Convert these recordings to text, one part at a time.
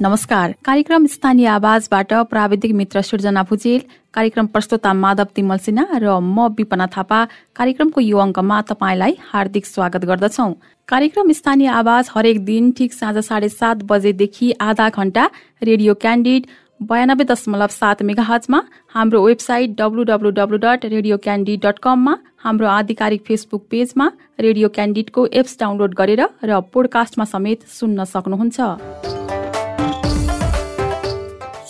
नमस्कार। कार्यक्रम स्थानीय आवाजबाट प्राविधिक मित्र सृजना भुजेल कार्यक्रम प्रस्तुता माधव तिमल सिन्हा र म विपना थापा। कार्यक्रमको यो अङ्कमा तपाईँलाई हार्दिक स्वागत गर्दछौ। कार्यक्रम स्थानीय आवाज हरेक दिन ठिक साँझ साढे सात बजेदेखि आधा घण्टा रेडियो क्यान्डिड बयानब्बे दशमलव सात मेगाहजमा हाम्रो website W W W dot Radio Candid dot कममा हाम्रो आधिकारिक फेसबुक पेजमा रेडियो क्यान्डिडको एप्स डाउनलोड गरेर र पोडकास्टमा समेत सुन्न सक्नुहुन्छ।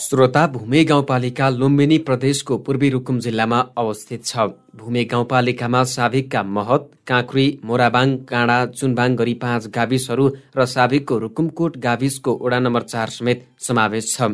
श्रोता भूमे गाउँपालिका लुम्बिनी प्रदेशको पूर्वी रुकुम जिल्लामा अवस्थित छ। भूमे गाउँपालिकामा साभिकका महत काँक्री मोराबाङ काँडा चुनबाङ गरी पाँच गाविसहरू र साभिकको रुकुमकोट गाविसको ओडा नम्बर चार समेत समावेश छ।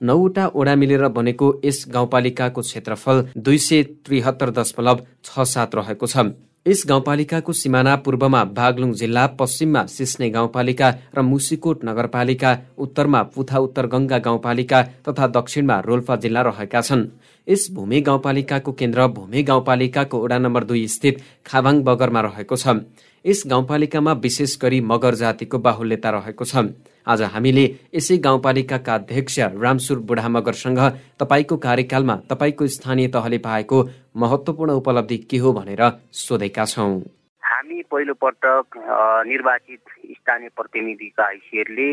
नौवटा ओडा मिलेर बनेको यस गाउँपालिकाको क्षेत्रफल दुई सय त्रिहत्तर दशमलव छ सात रहेको छ। यस गाउँपालिकाको सिमाना पूर्वमा बागलुङ जिल्ला पश्चिममा सिस्ने गाउँपालिका र मुसिकोट नगरपालिका उत्तरमा पुथा उत्तर गङ्गा गाउँपालिका तथा दक्षिणमा रोल्पा जिल्ला रहेका छन्। यस भूमि गाउँपालिकाको केन्द्र भूमि गाउँपालिकाको वडा नम्बर दुई स्थित खाभाङ बगरमा रहेको छ। यस गाउँपालिकामा विशेष गरी मगर जातिको बाहुल्यता रहेको छ। आज हामीले यसै गाउँपालिकाका अध्यक्ष रामसुर बुढा मगरसँग तपाईँको कार्यकालमा तपाईँको स्थानीय तहले पाएको महत्वपूर्ण उपलब्धि के हो भनेर सोधेका छौँ। हामी पहिलो पटक निर्वाचित स्थानीय प्रतिनिधिका हैसियतले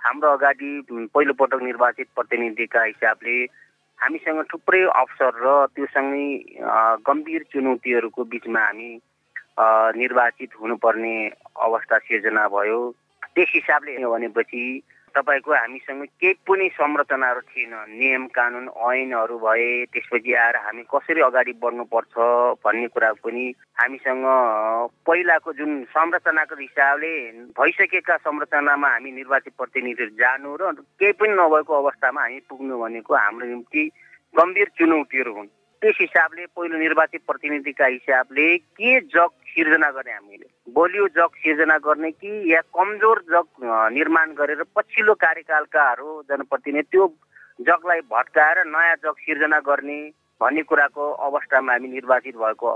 हाम्रो अगाडि पहिलो पटक निर्वाचित प्रतिनिधिका हिसाबले हामीसँग थुप्रै अवसर र त्योसँगै गम्भीर चुनौतीहरूको बिचमा हामी निर्वाचित हुनुपर्ने अवस्था सिर्जना भयो। त्यस हिसाबले भनेपछि तपाईँको हामीसँग केही पनि संरचनाहरू थिएन। नियम कानुन ऐनहरू भए त्यसपछि आएर हामी कसरी अगाडि बढ्नुपर्छ भन्ने कुरा पनि हामीसँग पहिलाको जुन संरचनाको हिसाबले भइसकेका संरचनामा हामी निर्वाचित प्रतिनिधिहरू जानु र केही पनि नभएको अवस्थामा हामी पुग्नु भनेको हाम्रो निम्ति गम्भीर चुनौतीहरू हुन्। त्यस हिसाबले पहिलो निर्वाचित प्रतिनिधिका हिसाबले के जग सिर्जना गर्ने हामीले? बलियो जग सिर्जना गर्ने कि या कमजोर जग निर्माण गरेर पछिल्लो कार्यकालकाहरू जनप्रतिनिधि त्यो जगलाई भट्काएर नयाँ जग सिर्जना गर्ने भन्ने कुराको अवस्थामा हामी निर्वाचित भएको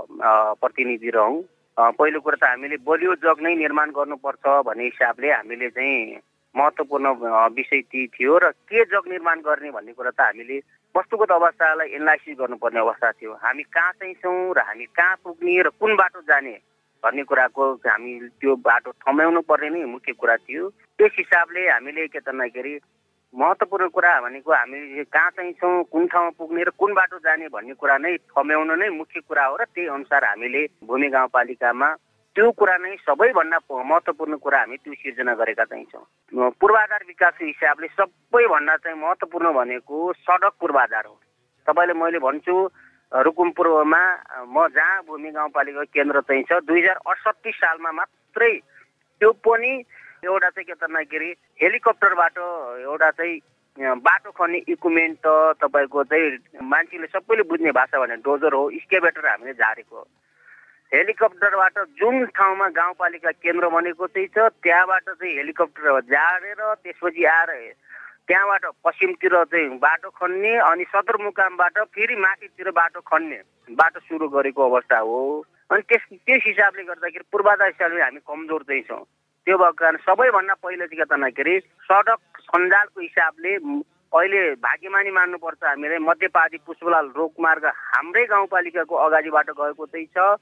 प्रतिनिधि रहौँ। पहिलो कुरा त हामीले बलियो जग नै निर्माण गर्नुपर्छ भन्ने हिसाबले हामीले चाहिँ महत्त्वपूर्ण विषय ती थियो र के जग निर्माण गर्ने भन्ने कुरा त हामीले वस्तुगत अवस्थालाई एनालाइसिस गर्नुपर्ने अवस्था थियो। हामी कहाँ चाहिँ छौँ र हामी कहाँ पुग्ने र कुन बाटो जाने भन्ने कुराको हामी त्यो बाटो थम्याउनु पर्ने नै मुख्य कुरा थियो। त्यस हिसाबले हामीले के त भन्दाखेरि महत्त्वपूर्ण कुरा भनेको हामी कहाँ चाहिँ छौँ कुन ठाउँमा पुग्ने र कुन बाटो जाने भन्ने कुरा नै थम्याउनु नै मुख्य कुरा हो र त्यही अनुसार हामीले भूमि गाउँपालिकामा त्यो कुरा नै सबैभन्दा महत्त्वपूर्ण कुरा हामी त्यो सिर्जना गरेका चाहिँ छौँ। पूर्वाधार विकासको हिसाबले सबैभन्दा चाहिँ महत्त्वपूर्ण भनेको सडक पूर्वाधार हो। तपाईँले मैले भन्छु रुकुम पूर्वमा म जहाँ भूमि गाउँपालिका केन्द्र चाहिँ छ दुई हजार अडसट्ठी सालमा मात्रै त्यो पनि एउटा चाहिँ के भन्दाखेरि हेलिकप्टरबाट एउटा चाहिँ बाटो खन्ने इक्विपमेन्ट त तपाईँको चाहिँ मान्छेले सबैले बुझ्ने भाषा भने डोजर हो स्केबेटर हामीले झारेको हेलिकप्टरबाट जुन ठाउँमा गाउँपालिका केन्द्र बनेको चाहिँ छ त्यहाँबाट चाहिँ हेलिकप्टर झारेर त्यसपछि आएर त्यहाँबाट पश्चिमतिर चाहिँ बाटो खन्ने अनि सदरमुकामबाट फेरि माथितिर बाटो खन्ने बाटो सुरु गरेको अवस्था हो। अनि त्यस त्यस हिसाबले गर्दाखेरि पूर्वाधार हिसाबले हामी कमजोर चाहिँ छौँ। त्यो भएको कारण सबैभन्दा पहिला चाहिँ के भन्दाखेरि सडक सञ्जालको हिसाबले अहिले भाग्यमानी मान्नुपर्छ हामीले मध्यपादी पुष्पलाल रोगमार्ग हाम्रै गाउँपालिकाको अगाडिबाट गएको चाहिँ छ।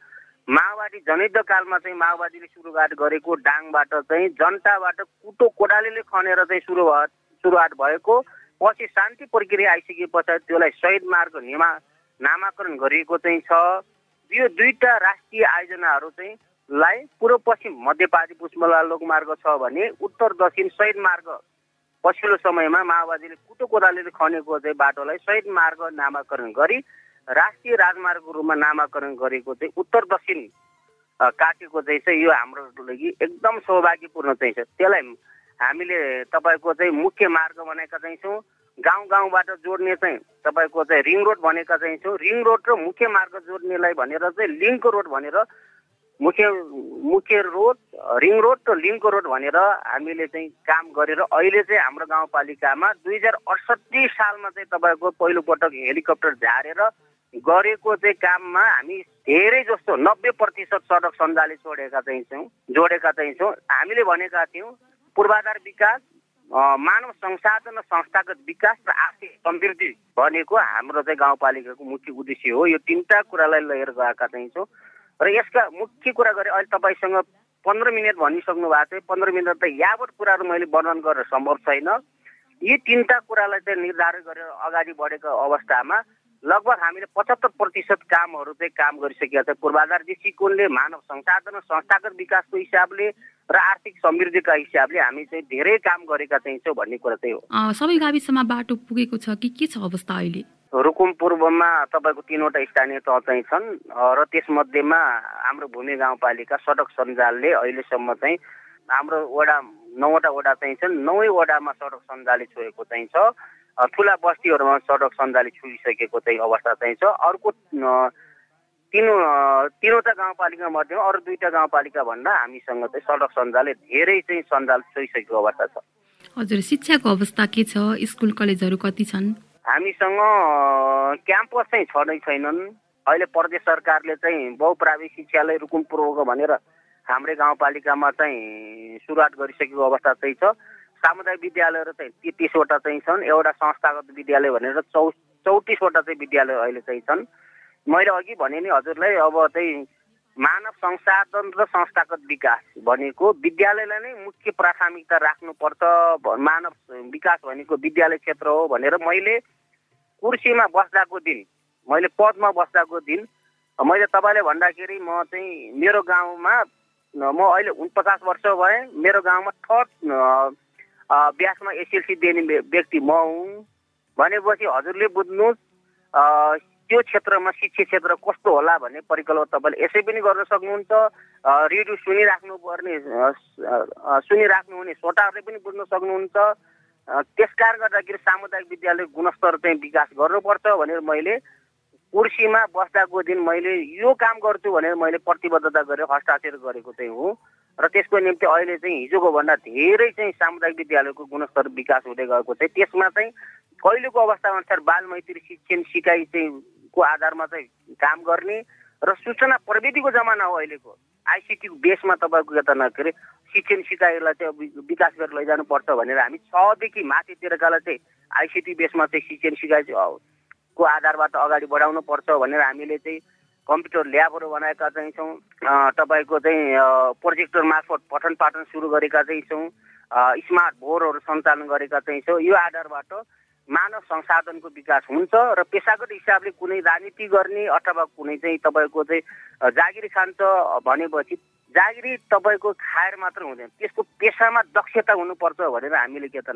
माओवादी जनयुद्ध कालमा चाहिँ माओवादीले सुरुवात गरेको डाङबाट चाहिँ जनताबाट कुटो कोडालीले खनेर चाहिँ सुरु भयो सुरुवात भएको। पछि शान्ति प्रक्रिया आइसके पछाडि त्यसलाई शहीद मार्ग निमा नामाकरण गरिएको चाहिँ छ। यो दुईवटा राष्ट्रिय आयोजनाहरू चाहिँ लाई पूर्व पश्चिम मध्यपादी पुष्पलाल लोकमार्ग छ भने उत्तर दक्षिण शहीद मार्ग। पछिल्लो समयमा माओवादीले कुटो कोदालीले खनेको चाहिँ बाटोलाई शहीद मार्ग नामाकरण गरी राष्ट्रिय राजमार्गको रूपमा नामाकरण गरेको चाहिँ उत्तर दक्षिण काटेको चाहिँ यो हाम्रो लागि एकदम सौभाग्यपूर्ण चाहिँ छ। त्यसलाई हामीले तपाईँको चाहिँ मुख्य मार्ग भनेका चाहिँ छौँ गाउँ गाउँबाट जोड्ने चाहिँ तपाईँको चाहिँ रिङ रोड भनेका चाहिँ छौँ। रिङ रोड र मुख्य मार्ग जोड्नेलाई भनेर चाहिँ लिङ्क रोड भनेर मुख्य मुख्य रोड रिङ रोड र लिङ्क रोड भनेर हामीले चाहिँ काम गरेर अहिले चाहिँ हाम्रो गाउँपालिकामा दुई हजार अडसट्ठी सालमा चाहिँ तपाईँको पहिलोपटक हेलिकप्टर झारेर गरेको चाहिँ काममा हामी धेरै जस्तो नब्बे प्रतिशत सडक सञ्जालले छोडेका चाहिँ छौँ जोडेका चाहिँ छौँ। हामीले भनेका थियौँ पूर्वाधार विकास मानव संसाधन संस्थागत विकास र आर्थिक समृद्धि भनेको हाम्रो चाहिँ गाउँपालिकाको मुख्य उद्देश्य हो। यो तिनवटा कुरालाई लिएर गएका चाहिँ छौँ। र यसका मुख्य कुरा गरे अहिले तपाईँसँग पन्ध्र मिनट भनिसक्नु भएको थियो। पन्ध्र मिनट त यावत कुराहरू मैले वर्णन गरेर सम्भव छैन। यी तिनवटा कुरालाई चाहिँ निर्धारण गरेर अगाडि बढेको अवस्थामा लगभग हामीले पचहत्तर प्रतिशत कामहरू चाहिँ काम गरिसकेका छ। पूर्वाधार दृष्टिकोणले मानव संसाधन संस्थागत विकासको हिसाबले र आर्थिक समृद्धिका हिसाबले हामी चाहिँ धेरै काम गरेका चाहिँ छौँ भन्ने कुरा चाहिँ हो। सबै गाविसमा बाटो पुगेको छ कि के छ अवस्था अहिले? रुकुम पूर्वमा तपाईँको तिनवटा स्थानीय तह चाहिँ छन् र त्यसमध्येमा हाम्रो भूमि गाउँपालिका सडक सञ्जालले अहिलेसम्म चाहिँ हाम्रो वडा नौवटा वडा चाहिँ छन्। नौै वडामा सडक सञ्जालले छोएको चाहिँ छ। ठुला बस्तीहरूमा सडक सञ्जाली छुइसकेको चाहिँ अवस्था चाहिँ छ। अर्को तिन तिनवटा गाउँपालिका मध्येमा अरू दुईवटा गाउँपालिका भन्दा हामीसँग चाहिँ सडक सञ्जालले धेरै चाहिँ सञ्जाल छोइसकेको अवस्था छ। हजुर शिक्षाको अवस्था के छ? स्कुल कलेजहरू कति छन्? हामीसँग क्याम्पस चाहिँ छँदै छैनन्। अहिले प्रदेश सरकारले चाहिँ बहुप्राविक शिक्षालय रुकुम पूर्वको भनेर हाम्रै गाउँपालिकामा चाहिँ सुरुवात गरिसकेको अवस्था चाहिँ छ। सामुदायिक विद्यालयहरू चाहिँ तेत्तिसवटा चाहिँ छन्। एउटा संस्थागत विद्यालय भनेर चौ चौतिसवटा चाहिँ विद्यालय अहिले चाहिँ छन्। मैले अघि भने नि हजुरलाई अब चाहिँ मानव संसाधन र संस्थागत विकास भनेको विद्यालयलाई नै मुख्य प्राथमिकता राख्नुपर्छ मानव विकास भनेको विद्यालय क्षेत्र हो भनेर मैले कुर्सीमा बस्दाको दिन मैले पदमा बस्दाको दिन मैले तपाईँले भन्दाखेरि म चाहिँ मेरो गाउँमा म अहिले उनपचास वर्ष भएँ मेरो गाउँमा थर्ड ब्यासमा एसएलसी दिने व्यक्ति म हुँ। भनेपछि हजुरले बुझ्नुहोस् त्यो क्षेत्रमा शिक्षा क्षेत्र कस्तो होला भन्ने परिकल्पना तपाईँले यसै पनि गर्न सक्नुहुन्छ। रेडियो सुनिराख्नु पर्ने सुनिराख्नु हुने श्रोताहरूले पनि बुझ्न सक्नुहुन्छ। त्यस कारण गर्दाखेरि सामुदायिक विद्यालय गुणस्तर चाहिँ विकास गर्नुपर्छ भनेर मैले कुर्सीमा बस्दाको दिन मैले यो काम गर्छु भनेर मैले प्रतिबद्धता गरेर हस्ताक्षर गरेको चाहिँ हुँ। र त्यसको निम्ति अहिले चाहिँ हिजोको भन्दा धेरै चाहिँ सामुदायिक विद्यालयको गुणस्तर विकास हुँदै गएको चाहिँ त्यसमा चाहिँ अहिलेको अवस्था अनुसार बाल मैत्री शिक्षण सिकाइ चाहिँ को आधारमा चाहिँ काम गर्ने र सूचना प्रविधिको जमाना हो अहिलेको। आइसिटीको बेसमा तपाईँको यता के अरे शिक्षण सिकाइलाई चाहिँ विकास गरेर लैजानुपर्छ भनेर हामी छदेखि माथितिरकालाई चाहिँ आइसिटी बेसमा चाहिँ शिक्षण सिकाइ को आधारबाट अगाडि बढाउनु पर्छ भनेर हामीले चाहिँ कम्प्युटर ल्याबहरू बनाएका चाहिँ छौँ। तपाईँको चाहिँ प्रोजेक्टर मार्फत पठन पाठन सुरु गरेका चाहिँ छौँ। स्मार्ट बोर्डहरू सञ्चालन गरेका चाहिँ छौँ। यो आधारबाट मानव संसाधनको विकास हुन्छ र पेसागत हिसाबले कुनै राजनीति गर्ने अथवा कुनै चाहिँ तपाईँको चाहिँ जागिरी खान्छ भनेपछि जागिरी तपाईँको खाएर मात्र हुँदैन। त्यसको पेसामा दक्षता हुनुपर्छ भनेर हामीले के त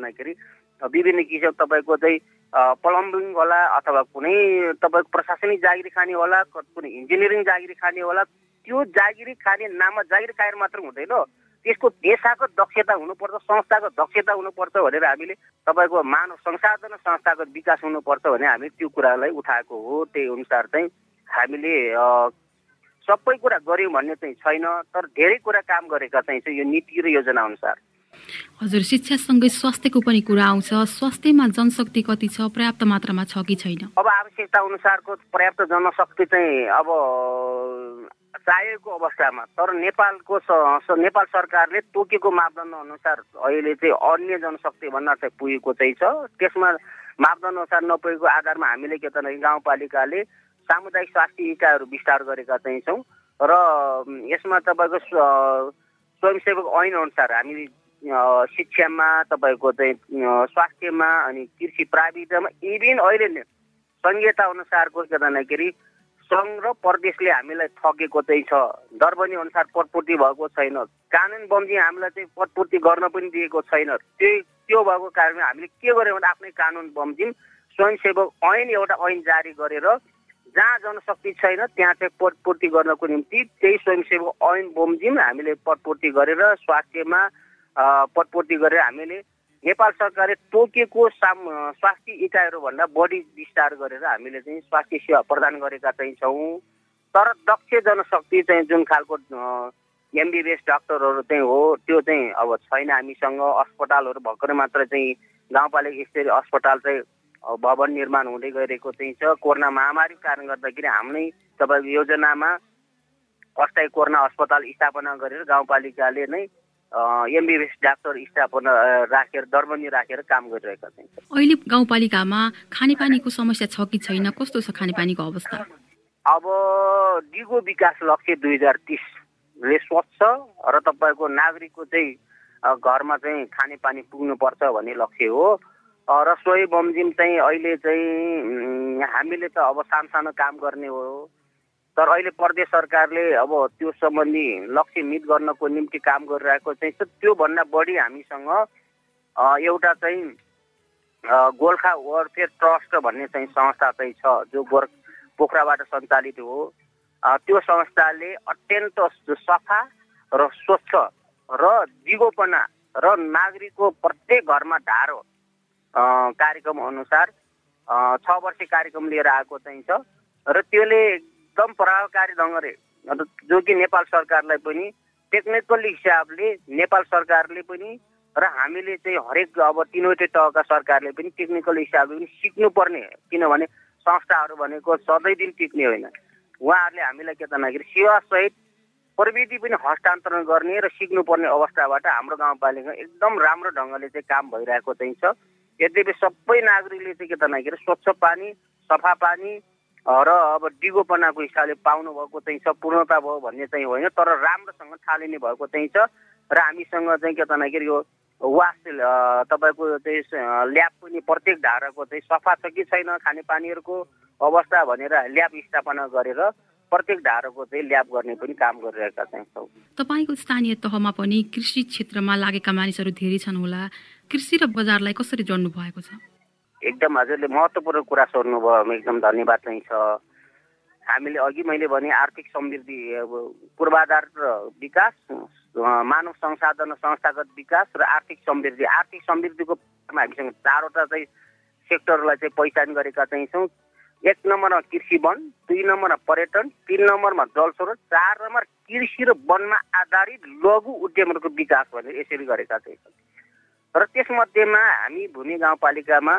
विभिन्न किसिम तपाईँको चाहिँ प्लम्बिङ होला अथवा कुनै तपाईँको प्रशासनिक जागिरी खाने होला कुनै इन्जिनियरिङ जागिरी खाने होला त्यो जागिरी खाने नाममा जागिरी खाएर मात्र हुँदैन। त्यसको पेसागत दक्षता हुनुपर्छ संस्थागत दक्षता हुनुपर्छ भनेर हामीले तपाईँको मानव संसाधन संस्थागत विकास हुनुपर्छ भने हामी त्यो कुरालाई उठाएको हो। त्यही अनुसार चाहिँ हामीले सबै कुरा गऱ्यौँ भन्ने चाहिँ छैन तर धेरै कुरा काम गरेका चाहिँ यो नीति र योजना अनुसार। हजुर शिक्षासँगै स्वास्थ्यको पनि कुरा आउँछ। स्वास्थ्यमा जनशक्ति कति छ पर्याप्त मात्रामा छ कि छैन? अब आवश्यकता अनुसारको पर्याप्त जनशक्ति चाहिँ अब चाहिएको अवस्थामा तर नेपालको नेपाल सरकारले तोकेको मापदण्ड अनुसार अहिले चाहिँ अन्य जनशक्ति भन्न चाहिँ पुगेको चाहिँ छ। त्यसमा मापदण्ड अनुसार नपुगेको आधारमा हामीले के त गाउँपालिकाले सामुदायिक स्वास्थ्य इकाइहरू विस्तार गरेका चाहिँ छौँ र यसमा तपाईँको स्वयंसेवक ऐन अनुसार हामी शिक्षामा तपाईँको चाहिँ स्वास्थ्यमा अनि कृषि प्राविधिकमा इभिन अहिले संहिता अनुसारको के भन्दाखेरि सङ्घ र प्रदेशले हामीलाई थकेको चाहिँ छ। दरबनी अनुसार पटपूर्ति भएको छैन। कानुन बमोजिम हामीलाई चाहिँ पटपूर्ति गर्न पनि दिएको छैन। त्यही त्यो भएको कारणले हामीले के गर्यौँ भने आफ्नै कानुन बमोजिम स्वयंसेवक ऐन एउटा ऐन जारी गरेर जहाँ जनशक्ति छैन त्यहाँ चाहिँ पटपूर्ति गर्नको निम्ति त्यही स्वयंसेवक ऐन बमोजिम हामीले पटपूर्ति गरेर स्वास्थ्यमा पटपूर्ति गरेर हामीले नेपाल सरकारले तोकेको साम स्वास्थ्य इकाइहरूभन्दा बढी विस्तार गरेर हामीले चाहिँ स्वास्थ्य सेवा प्रदान गरेका चाहिँ छौँ। तर दक्ष जनशक्ति चाहिँ जुन खालको एमबिबिएस डाक्टरहरू चाहिँ हो त्यो चाहिँ अब छैन हामीसँग। अस्पतालहरू भर्खरै मात्र चाहिँ गाउँपालिका स्तरीय अस्पताल चाहिँ भवन निर्माण हुँदै गइरहेको चाहिँ छ। कोरोना महामारीको कारण गर्दाखेरि हाम्रै तपाईँको योजनामा अस्थायी कोरोना अस्पताल स्थापना गरेर गाउँपालिकाले नै एमबिबिएस डाक्टर स्टाफ राखेर दरबन्दी राखेर काम गरिरहेका छन्। अहिले गाउँपालिकामा खानेपानीको समस्या छ कि छैन? कस्तो छ खानेपानीको अवस्था? अब दिगो विकास लक्ष्य दुई हजार तिसले स्वच्छ र तपाईँको नागरिकको चाहिँ घरमा चाहिँ खानेपानी पुग्नुपर्छ भन्ने लक्ष्य हो। र सोही बमजिम चाहिँ अहिले चाहिँ हामीले त अब सानो सानो काम गर्ने हो। तर अहिले प्रदेश सरकारले अब त्यो सम्बन्धी लक्ष्य मित गर्नको निम्ति काम गरिरहेको चाहिँ त्योभन्दा बढी हामीसँग एउटा चाहिँ गोर्खा वेलफेयर ट्रस्ट भन्ने चाहिँ संस्था चाहिँ छ जो गोर् पोखराबाट सञ्चालित हो। त्यो संस्थाले अत्यन्त सफा र स्वच्छ र दिगोपना र नागरिकको प्रत्येक घरमा धारो कार्यक्रम अनुसार छ वर्ष कार्यक्रम लिएर आएको चाहिँ छ। र त्यसले एकदम प्रभावकारी ढङ्गले जो कि नेपाल सरकारलाई पनि टेक्निकल हिसाबले नेपाल सरकारले पनि र हामीले चाहिँ हरेक अब तिनवटै तहका सरकारले पनि टेक्निकल हिसाबले पनि सिक्नुपर्ने किनभने संस्थाहरू भनेको सधैँ दिन टिक्ने होइन। उहाँहरूले हामीलाई के त भन्दाखेरि सेवासहित प्रविधि पनि हस्तान्तरण गर्ने र सिक्नुपर्ने अवस्थाबाट हाम्रो गाउँपालिका एकदम राम्रो ढङ्गले चाहिँ काम भइरहेको चाहिँ छ। यद्यपि सबै नागरिकले चाहिँ के त भन्दाखेरि स्वच्छ पानी सफा पानी र अब डिगोपनाको हिसाबले पाउनु भएको चाहिँ छ पूर्णता भयो भन्ने चाहिँ होइन तर राम्रोसँग थालिने भएको चाहिँ छ र हामीसँग चाहिँ के त यो वास तपाईँको चाहिँ ल्याब पनि प्रत्येक धाराको चाहिँ सफा छ कि छैन खानेपानीहरूको अवस्था भनेर ल्याब स्थापना गरेर प्रत्येक धाराको चाहिँ ल्याब गर्ने पनि काम गरिरहेका चाहिँ छौँ। तपाईँको स्थानीय तहमा पनि कृषि क्षेत्रमा लागेका मानिसहरू धेरै छन् होला। कृषि र बजारलाई कसरी जोड्नु भएको छ? एकदम हजुरले महत्त्वपूर्ण कुरा सोध्नुभयो एकदम धन्यवाद चाहिँ छ। हामीले अघि मैले भने आर्थिक समृद्धि पूर्वाधार र विकास मानव संसाधन संस्थागत विकास र आर्थिक समृद्धि। आर्थिक समृद्धिको हामीसँग चारवटा चाहिँ सेक्टरलाई चाहिँ पहिचान गरेका चाहिँ छौँ। एक नम्बरमा कृषि वन दुई नम्बरमा पर्यटन तिन नम्बरमा जलस्रोत चार नम्बर कृषि र वनमा आधारित लघु उद्यमहरूको विकास भनेर यसरी गरेका छन् र त्यसमध्येमा हामी भूमि गाउँपालिकामा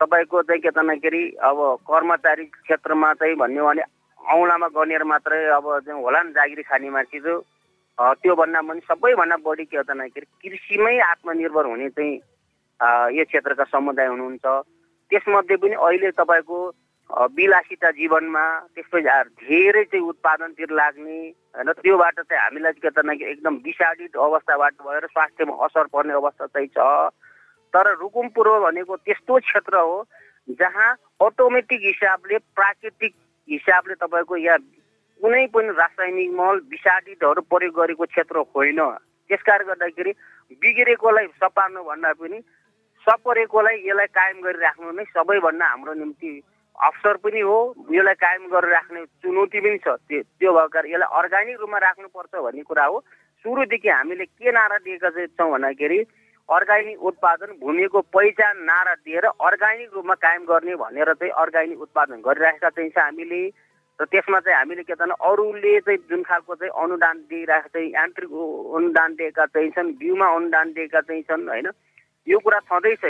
तपाईँको चाहिँ के भन्दाखेरि अब कर्मचारी क्षेत्रमा चाहिँ भन्यो भने औँलामा गनेर मात्रै अब होला नि जागिरी खाने मान्छे जो त्योभन्दा पनि सबैभन्दा बढी के भन्दाखेरि कृषिमै आत्मनिर्भर हुने चाहिँ यो क्षेत्रका समुदाय हुनुहुन्छ। त्यसमध्ये पनि अहिले तपाईँको विलासिता जीवनमा त्यसपछि धेरै चाहिँ उत्पादनतिर लाग्ने होइन? त्योबाट चाहिँ हामीलाई के भन्दाखेरि एकदम विषादित अवस्थाबाट भएर स्वास्थ्यमा असर पर्ने अवस्था चाहिँ छ। तर रुकुम पूर्व भनेको त्यस्तो क्षेत्र हो जहाँ अटोमेटिक हिसाबले प्राकृतिक हिसाबले तपाईँको यहाँ कुनै पनि रासायनिक मल विषादितहरू प्रयोग गरेको क्षेत्र होइन। त्यस कारणले गर्दाखेरि बिग्रेकोलाई सपार्नु भन्दा पनि सपरेकोलाई यसलाई कायम गरिराख्नु नै सबैभन्दा हाम्रो निम्ति अवसर पनि हो। यसलाई कायम गरेर राख्ने चुनौती पनि छ। त्यो त्यो भएको कारण यसलाई अर्ग्यानिक रूपमा राख्नुपर्छ भन्ने कुरा हो। सुरुदेखि हामीले के नारा दिएका छौँ भन्दाखेरि अर्ग्यानिक उत्पादन भूमिको पहिचान नारा दिएर अर्ग्यानिक रूपमा कायम गर्ने भनेर चाहिँ अर्ग्यानिक उत्पादन गरिरहेका चाहिँ हामीले। र त्यसमा चाहिँ हामीले के भन्छ अरूले चाहिँ जुन खालको चाहिँ अनुदान दिइरहेको चाहिँ यान्त्रिक अनुदान दिएका चाहिँ छन् बिउमा अनुदान दिएका चाहिँ छन् होइन? यो कुरा छँदैछ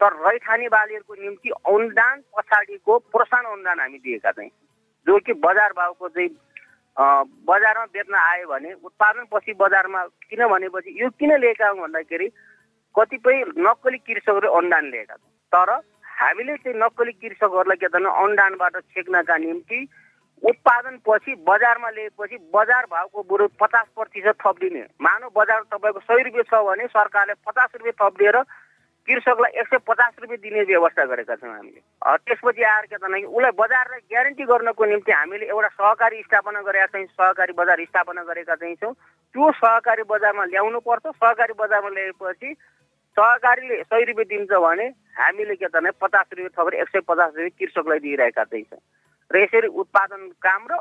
तर रैथाने बालीहरूको निम्ति अनुदान पछाडिको प्रोत्साहन अनुदान हामी दिएका चाहिँ जो कि बजार भाउको चाहिँ बजारमा बेच्न आयो भने उत्पादन पछि बजारमा किन भनेपछि यो किन लिएका हौँ भन्दाखेरि कतिपय नक्कली कृषकहरूले अनुदान लिएका छन्। तर हामीले चाहिँ नक्कली कृषकहरूलाई के भन्छ अनुदानबाट छेक्नका निम्ति उत्पादन पछि बजारमा ल्याएपछि बजार भाउको बरु पचास प्रतिशत थपिदिने। मानव बजार तपाईँको सय रुपियाँ छ भने सरकारले पचास रुपियाँ थपिदिएर कृषकलाई एक सय पचास रुपियाँ दिने व्यवस्था गरेका छौँ हामीले। त्यसपछि आएर के भन्दाखेरि उसलाई बजारलाई ग्यारेन्टी गर्नको निम्ति हामीले एउटा सहकारी स्थापना गरेका छौँ सहकारी बजार स्थापना गरेका चाहिँ छौँ। त्यो सहकारी बजारमा ल्याउनु पर्छ सहकारी बजारमा ल्याएपछि सहकारीले सय रुपियाँ दिन्छ भने हामीले के भन्दा पचास रुपियाँ थपेर एक सय पचास रुपियाँ कृषकलाई दिइरहेका चाहिँ छ। र यसरी उत्पादन काम र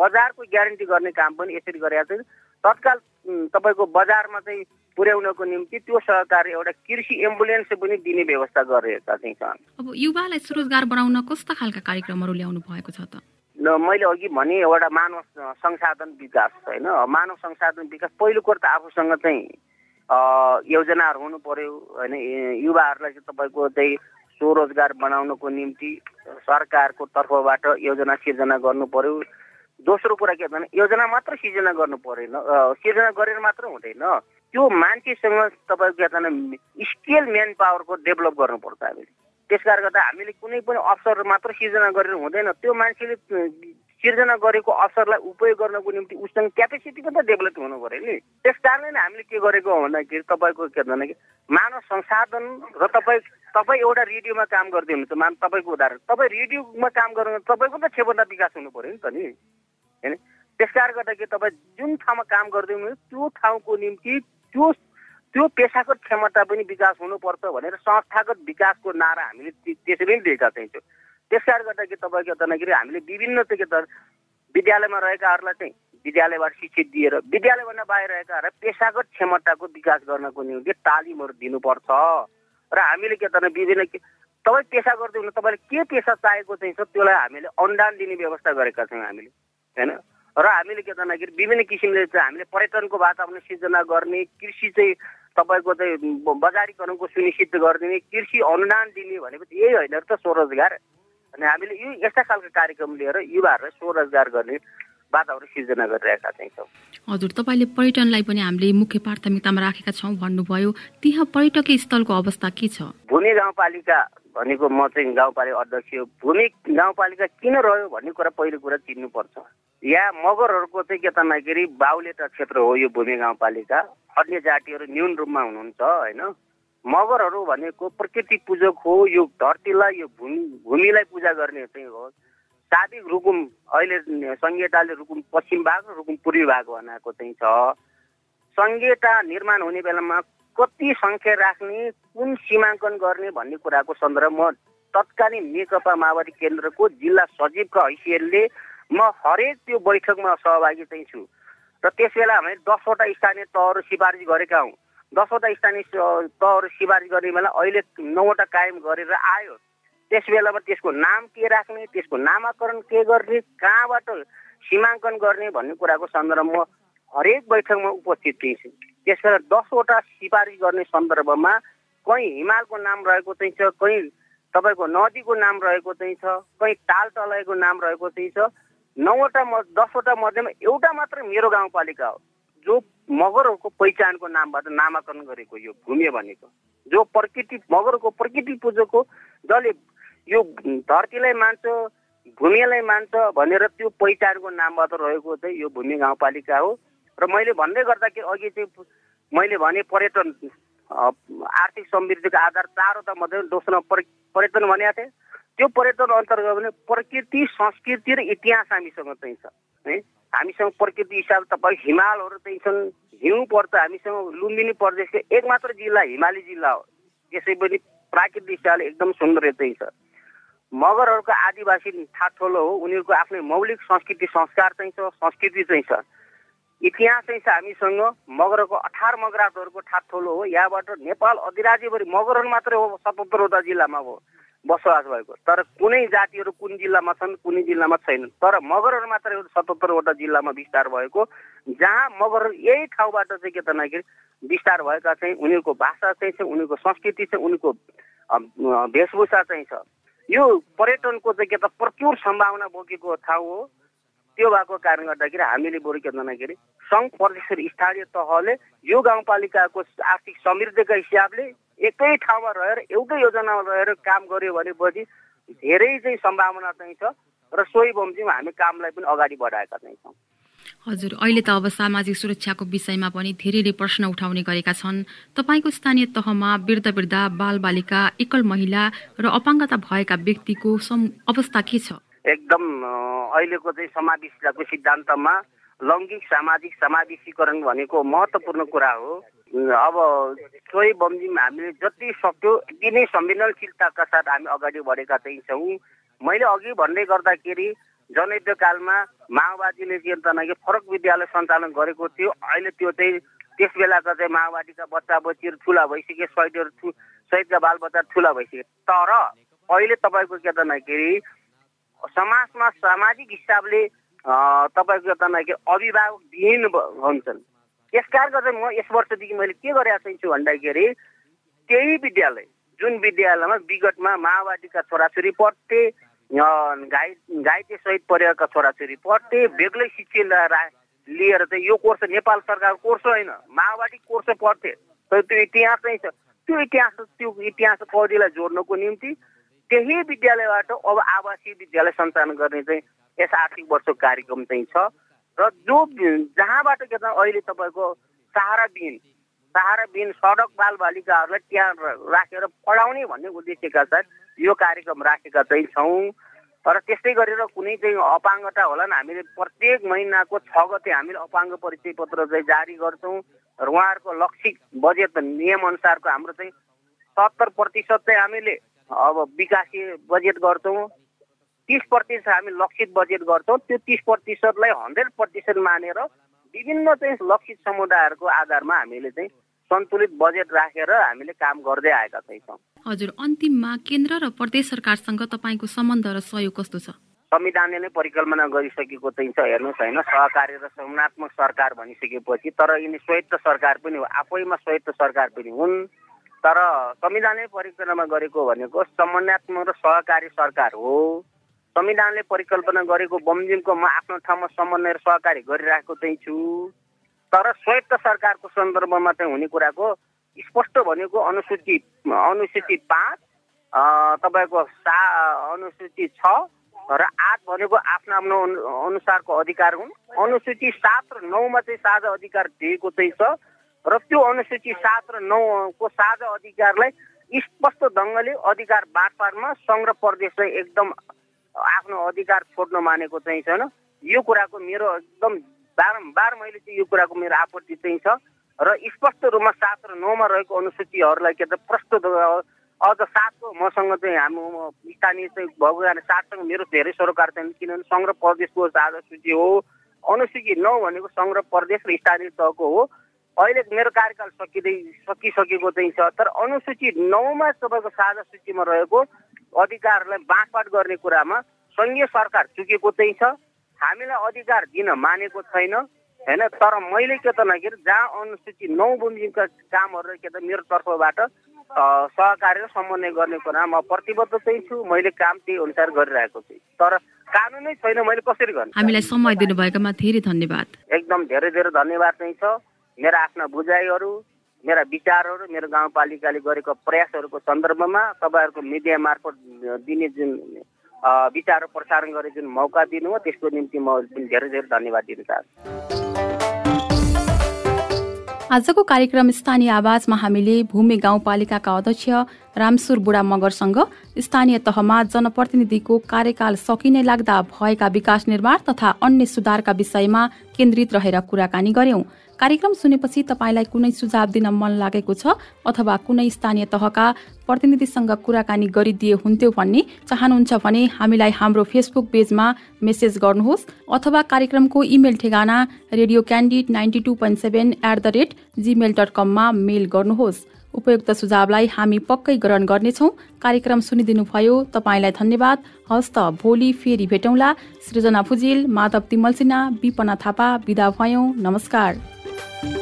बजारको ग्यारेन्टी गर्ने काम पनि यसरी गरेका छन् तत्काल तपाईँको बजारमा चाहिँ पुर्याउनको निम्ति त्यो सहकारी एउटा कृषि एम्बुलेन्स पनि दिने व्यवस्था गरिरहेका चाहिँ छन् अब युवालाई स्वरोजगार बनाउन कस्ता खालका कार्यक्रमहरू ल्याउनु भएको छ त? मैले अघि भने एउटा मानव संसाधन विकास होइन? मानव संसाधन विकास पहिलो कुरो त आफूसँग चाहिँ योजनाहरू हुनु पर्यो होइन युवाहरूलाई चाहिँ तपाईँको चाहिँ स्वरोजगार बनाउनको निम्ति सरकारको तर्फबाट योजना सिर्जना गर्नु पर्यो दोस्रो कुरा के भन्दा योजना मात्र सिर्जना गर्नु परेन सिर्जना गरेर मात्र हुँदैन। त्यो मान्छेसँग तपाईँको के स्किल म्यान पावरको डेभलप गर्नुपर्छ हामीले। त्यस कारणले गर्दा हामीले कुनै पनि अवसर मात्र सिर्जना गरेर हुँदैन। त्यो मान्छेले सिर्जना गरेको अवसरलाई उपयोग गर्नको निम्ति उसँग क्यापेसिटी पनि त डेभलप हुनु पऱ्यो नि। त्यस कारणले नै हामीले के गरेको हो भन्दाखेरि तपाईँको के भन्दाखेरि मानव संसाधन र तपाईँ तपाईँ एउटा रेडियोमा काम गर्दै हुनुहुन्छ। मान तपाईँको उदाहरण तपाईँ रेडियोमा काम गर्नु तपाईँको त क्षमता विकास हुनु पऱ्यो नि त नि। होइन? त्यस कारणले गर्दाखेरि तपाईँ जुन ठाउँमा काम गर्दै हुनुहुन्छ त्यो ठाउँको निम्ति त्यो त्यो पेसागत क्षमता पनि विकास हुनुपर्छ भनेर संस्थागत विकासको नारा हामीले त्यसरी नै दिएका चाहिन्छौँ त्यस कारणले गर्दाखेरि तपाईँको भन्दाखेरि हामीले विभिन्न चाहिँ के त विद्यालयमा रहेकाहरूलाई चाहिँ विद्यालयबाट शिक्षित दिएर विद्यालयभन्दा बाहिर रहेकाहरूलाई पेसागत क्षमताको विकास गर्नको निम्ति तालिमहरू दिनुपर्छ। र हामीले के त विभिन्न तपाईँ पेसा गर्दै हुनु तपाईँले के पेसा चाहेको चाहिँ छ त्यसलाई हामीले अनुदान दिने व्यवस्था गरेका छौँ हामीले होइन? र हामीले के भन्दाखेरि विभिन्न किसिमले चाहिँ हामीले पर्यटनको वातावरण सिर्जना गर्ने कृषि चाहिँ तपाईँको चाहिँ बजारीकरणको सुनिश्चित गरिदिने कृषि अनुदान दिने भनेपछि यही होइन त स्वरोजगार। अनि हामीले यो यस्ता खालको कार्यक्रम लिएर युवाहरूलाई स्वरोजगार गर्ने वातावरण सिर्जना गरिरहेका छौँ हजुर तपाईँले पर्यटनलाई पनि हामीले मुख्य प्राथमिकतामा राखेका छौँ भन्नुभयो। त्यहाँ पर्यटकीय स्थलको अवस्था के छ? भूमि गाउँपालिका भनेको म चाहिँ गाउँपालिका अध्यक्ष भूमि गाउँपालिका किन रह्यो भन्ने कुरा पहिलो कुरा चिन्नुपर्छ। या मगरहरूको चाहिँ के भन्दाखेरि बाहुलेटा क्षेत्र हो यो भूमि गाउँपालिका। अन्य जातिहरू न्यून रूपमा हुनुहुन्छ होइन? मगरहरू भनेको प्रकृति पूजक हो यो धरतीलाई यो भूमि भूमिलाई पूजा गर्ने चाहिँ हो। साबिक रुकुम अहिले सङ्घीयताले रुकुम पश्चिम भाग र रुकुम पूर्वी भाग बनाएको चाहिँ छ। सङ्घीयता निर्माण हुने बेलामा कति सङ्ख्या राख्ने कुन सीमाङ्कन गर्ने भन्ने कुराको सन्दर्भ म तत्कालीन नेकपा माओवादी केन्द्रको जिल्ला सचिवको हैसियतले म हरेक त्यो बैठकमा सहभागी चाहिँ छु। र त्यस बेला हामीले दसवटा स्थानीय तहहरू सिफारिस गरेका हौँ। दसवटा स्थानीय तहहरू सिफारिस गर्ने बेला अहिले नौवटा कायम गरेर आयो। त्यस बेलामा त्यसको नाम के राख्ने त्यसको नामाकरण के गर्ने कहाँबाट सीमाङ्कन गर्ने भन्ने कुराको सन्दर्भमा हरेक बैठकमा उपस्थित थिएँ। त्यस बेला दसवटा सिफारिस गर्ने सन्दर्भमा कहीँ हिमालको नाम रहेको चाहिँ छ कहीँ तपाईँको नदीको नाम रहेको चाहिँ छ कहीँ ताल तलाईको नाम रहेको चाहिँ छ नौवटा म दसवटा मध्येमा एउटा मात्र मेरो गाउँपालिका हो। जो मगरहरूको पहिचानको नामबाट नामाकरण गरेको यो भूमि भनेको जो प्रकृति मगरको प्रकृति पूजक जसले यो धरतीलाई मान्छ भूमिलाई मान्छ भनेर त्यो पहिचानको नामबाट रहेको चाहिँ यो भूमि गाउँपालिका हो। र मैले भन्दै गर्दाखेरि अघि चाहिँ मैले भने पर्यटन आर्थिक समृद्धिको आधार चारवटा मध्ये दोस्रो पर्यटन भनेको थिएँ। त्यो पर्यटन अन्तर्गत भने प्रकृति संस्कृति र इतिहास हामीसँग चाहिँ छ है? हामीसँग प्रकृति हिसाब तपाईँ हिमालहरू चाहिँ छन् हिउँ पर्छ हामीसँग लुम्बिनी प्रदेशको एक मात्र जिल्ला हिमाली जिल्ला हो। यसै पनि प्राकृतिक हिसाबले एकदम सुन्दर चाहिँ छ। मगरहरूको आदिवासी ठाठोलो हो उनीहरूको आफ्नै मौलिक संस्कृति संस्कार चाहिँ छ संस्कृति चाहिँ छ। इतिहास चाहिँ छ हामीसँग मगरको अठार मगराटहरूको ठाठोलो हो यहाँबाट नेपाल अधिराज्यभरि मगरहरू मात्रै हो सतहत्तरवटा जिल्लामा हो। बसोबास भएको। तर कुनै जातिहरू कुन जिल्लामा छन् कुनै जिल्लामा छैनन्। तर मगरहरू मात्रै सतहत्तरवटा जिल्लामा विस्तार भएको। जहाँ मगर यही ठाउँबाट चाहिँ के त भन्दाखेरि विस्तार भएका चाहिँ उनीहरूको भाषा चाहिँ छ उनीहरूको संस्कृति चाहिँ उनीहरूको वेशभूषा चाहिँ छ। यो पर्यटनको चाहिँ के त प्रचुर सम्भावना बोकेको ठाउँ हो। त्यो भएको कारणले गर्दाखेरि हामीले बरु के भन्दाखेरि सङ्घ प्रदेश स्थानीय तहले यो गाउँपालिकाको आर्थिक समृद्धिका हिसाबले एकै ठाउँमा रहेर एउटै योजनामा रहेर काम गऱ्यो भनेपछि धेरै चाहिँ सम्भावना चाहिँ छ र सोही बमोजिम हामी कामलाई पनि अगाडि बढाएका चाहिँ छौँ। हजुर अहिले त अब सामाजिक सुरक्षाको विषयमा पनि धेरैले प्रश्न उठाउने गरेका छन्। तपाईँको स्थानीय तहमा वृद्ध वृद्ध बालबालिका एकल महिला र अपाङ्गता भएका व्यक्तिको अवस्था के छ? एकदम अहिलेको चाहिँ समावेशको सिद्धान्तमा लैङ्गिक सामाजिक समावेशीकरण भनेको महत्त्वपूर्ण कुरा हो। अब सोही बमजिम हामीले जति सक्यो यति नै संवेदनशीलताका साथ हामी अगाडि बढेका चाहिँ छौँ। मैले अघि भन्दै गर्दाखेरि जनयुद्धकालमा माओवादीले भन्दाखेरि फरक विद्यालय सञ्चालन गरेको थियो। अहिले त्यो चाहिँ त्यस बेलाका चाहिँ माओवादीका बच्चा बच्चीहरू ठुला भइसके शहीदहरू ठु शहीदका बालबच्चा ठुला भइसके। तर अहिले तपाईँको के भन्दाखेरि समाजमा सामाजिक हिसाबले तपाईँको के भन्दाखेरि अभिभावकविहीन हुन्छन् यस कारणले गर्दा म यस वर्षदेखि मैले के गरेका छु भन्दाखेरि त्यही विद्यालय जुन विद्यालयमा विगतमा माओवादीका छोराछोरी पढ्थे घाइ घाइते सहित परिवारका छोराछोरी प्रत्येक बेग्लै शिक्षा लिएर चाहिँ यो कोर्स नेपाल सरकारको कोर्स होइन माओवादी कोर्स पढ्थे। तर त्यो इतिहास नै छ त्यो इतिहास त्यो इतिहास पौडीलाई जोड्नको निम्ति त्यही विद्यालयबाट अब आवासीय विद्यालय सञ्चालन गर्ने चाहिँ यस आर्थिक वर्षको कार्यक्रम चाहिँ छ। र जो जहाँबाट के त अहिले तपाईँको सहारा बिन सहारा बिन सडक बाल बालिकाहरूलाई त्यहाँ राखेर पढाउने भन्ने उद्देश्यका साथ यो कार्यक्रम राखेका चाहिँ छौँ तर त्यस्तै गरेर कुनै चाहिँ अपाङ्गता होला नि हामीले प्रत्येक महिनाको छ गते हामीले अपाङ्ग परिचय पत्र चाहिँ जारी गर्छौँ र उहाँहरूको लक्षित बजेट नियमअनुसारको हाम्रो चाहिँ सत्तर प्रतिशत चाहिँ हामीले अब विकासीय बजेट गर्छौँ। तिस प्रतिशत हामी लक्षित बजेट गर्छौँ। त्यो तिस प्रतिशतलाई हन्ड्रेड प्रतिशत मानेर विभिन्न चाहिँ लक्षित समुदायहरूको आधारमा हामीले चाहिँ सन्तुलित बजेट राखेर हामीले काम गर्दै आएका चाहिँ छौँ हजुर अन्तिममा केन्द्र र प्रदेश सरकारसँग तपाईँको सम्बन्ध र सहयोग कस्तो छ? संविधानले नै परिकल्पना गरिसकेको चाहिँ छ हेर्नुहोस् होइन। सहकारी र संगठनात्मक सरकार भनिसकेपछि तर यिनी स्वायत्त सरकार पनि हो आफैमा स्वायत्त सरकार पनि हुन्। तर संविधानले परिकल्पना गरेको भनेको समन्वयात्मक र सहकारी सरकार हो। संविधानले परिकल्पना गरेको बमोजिमको म आफ्नो ठाउँमा समन्वय र सहकारी गरिरहेको चाहिँ छु। तर स्वायत्त सरकारको सन्दर्भमा चाहिँ हुने कुराको स्पष्ट भनेको अनुसूचित अनुसूचित पाँच तपाईँको सा अनुसूचित छ र आठ भनेको आफ्नो आफ्नो अनुसारको अधिकार हुन्। अनुसूची सात र नौमा चाहिँ साझा अधिकार दिएको चाहिँ छ र त्यो अनुसूची सात र नौको साझा अधिकारलाई स्पष्ट ढङ्गले अधिकार बाँडफाँडमा सङ्घ र प्रदेश चाहिँ एकदम आफ्नो अधिकार छोड्न मानेको चाहिँ छैन यो कुराको मेरो एकदम बारम्बार मैले चाहिँ यो कुराको मेरो आपत्ति चाहिँ छ र स्पष्ट रूपमा सात र नौमा रहेको अनुसूचीहरूलाई के त प्रस्तुत अझ सातको मसँग चाहिँ हाम्रो स्थानीय चाहिँ भएको कारण सातसँग मेरो धेरै सरोकार छैन किनभने सङ्घ र प्रदेशको साझा सूची हो। अनुसूची नौ भनेको सङ्घ र प्रदेश र स्थानीय तहको हो। अहिले मेरो कार्यकाल सकिँदै सकिसकेको चाहिँ छ तर अनुसूची नौमा तपाईँको साझा सूचीमा रहेको अधिकारलाई बाँडफाँड गर्ने कुरामा सङ्घीय सरकार चुकेको चाहिँ छ। हामीलाई अधिकार दिन मानेको छैन होइन? तर मैले के त नखेर जहाँ अनुसूची नौ बुन्जीका कामहरू के त मेरो तर्फबाट सहकारी र समन्वय गर्ने कुरा म प्रतिबद्ध चाहिँ छु। मैले काम त्यही अनुसार गरिरहेको छु। तर कानुनै छैन मैले कसरी गर्नु? हामीलाई समय दिनुभएकोमा धेरै धन्यवाद। एकदम धेरै धेरै धन्यवाद चाहिँ छ। मेरा आफ्ना बुझाइहरू मेरा विचारहरू मेरो गाउँपालिकाले गरेको प्रयासहरूको सन्दर्भमा तपाईँहरूको मिडिया मार्फत दिने जुन विचार प्रसारण गर्ने जुन मौका दिनुभयो त्यसको निम्ति म धेरै धेरै धन्यवाद दिन चाहन्छु। आजको कार्यक्रम स्थानीय आवाजमा हामीले भूमि गाउँपालिकाका अध्यक्ष रामसुर बुढा मगरसँग स्थानीय तहमा जनप्रतिनिधिको कार्यकाल सकिने लाग्दा भएका विकास निर्माण तथा अन्य सुधारका विषयमा केन्द्रित रहेर कुराकानी गर्यौं। कार्यक्रम सुनेपछि तपाईँलाई कुनै सुझाव दिन मन लागेको छ अथवा कुनै स्थानीय तहका प्रतिनिधिसँग कुराकानी गरिदिए हुन्थ्यो भन्ने चाहनुहुन्छ भने हामीलाई हाम्रो फेसबुक पेजमा मेसेज गर्नुहोस् अथवा कार्यक्रमको इमेल ठेगाना radio candid ninety two point seven at the rate Gmail dot कममा मेल गर्नुहोस्। उपयुक्त सुझावलाई हामी पक्कै ग्रहण गर्नेछौ। कार्यक्रम सुनिदिनुभयो तपाईँलाई धन्यवाद। हस्त भोलि फेरि भेटौँला। सृजना फुजिल माधव तिमल सिन्हा विपना थापा विदा भयौं। नमस्कार। thank you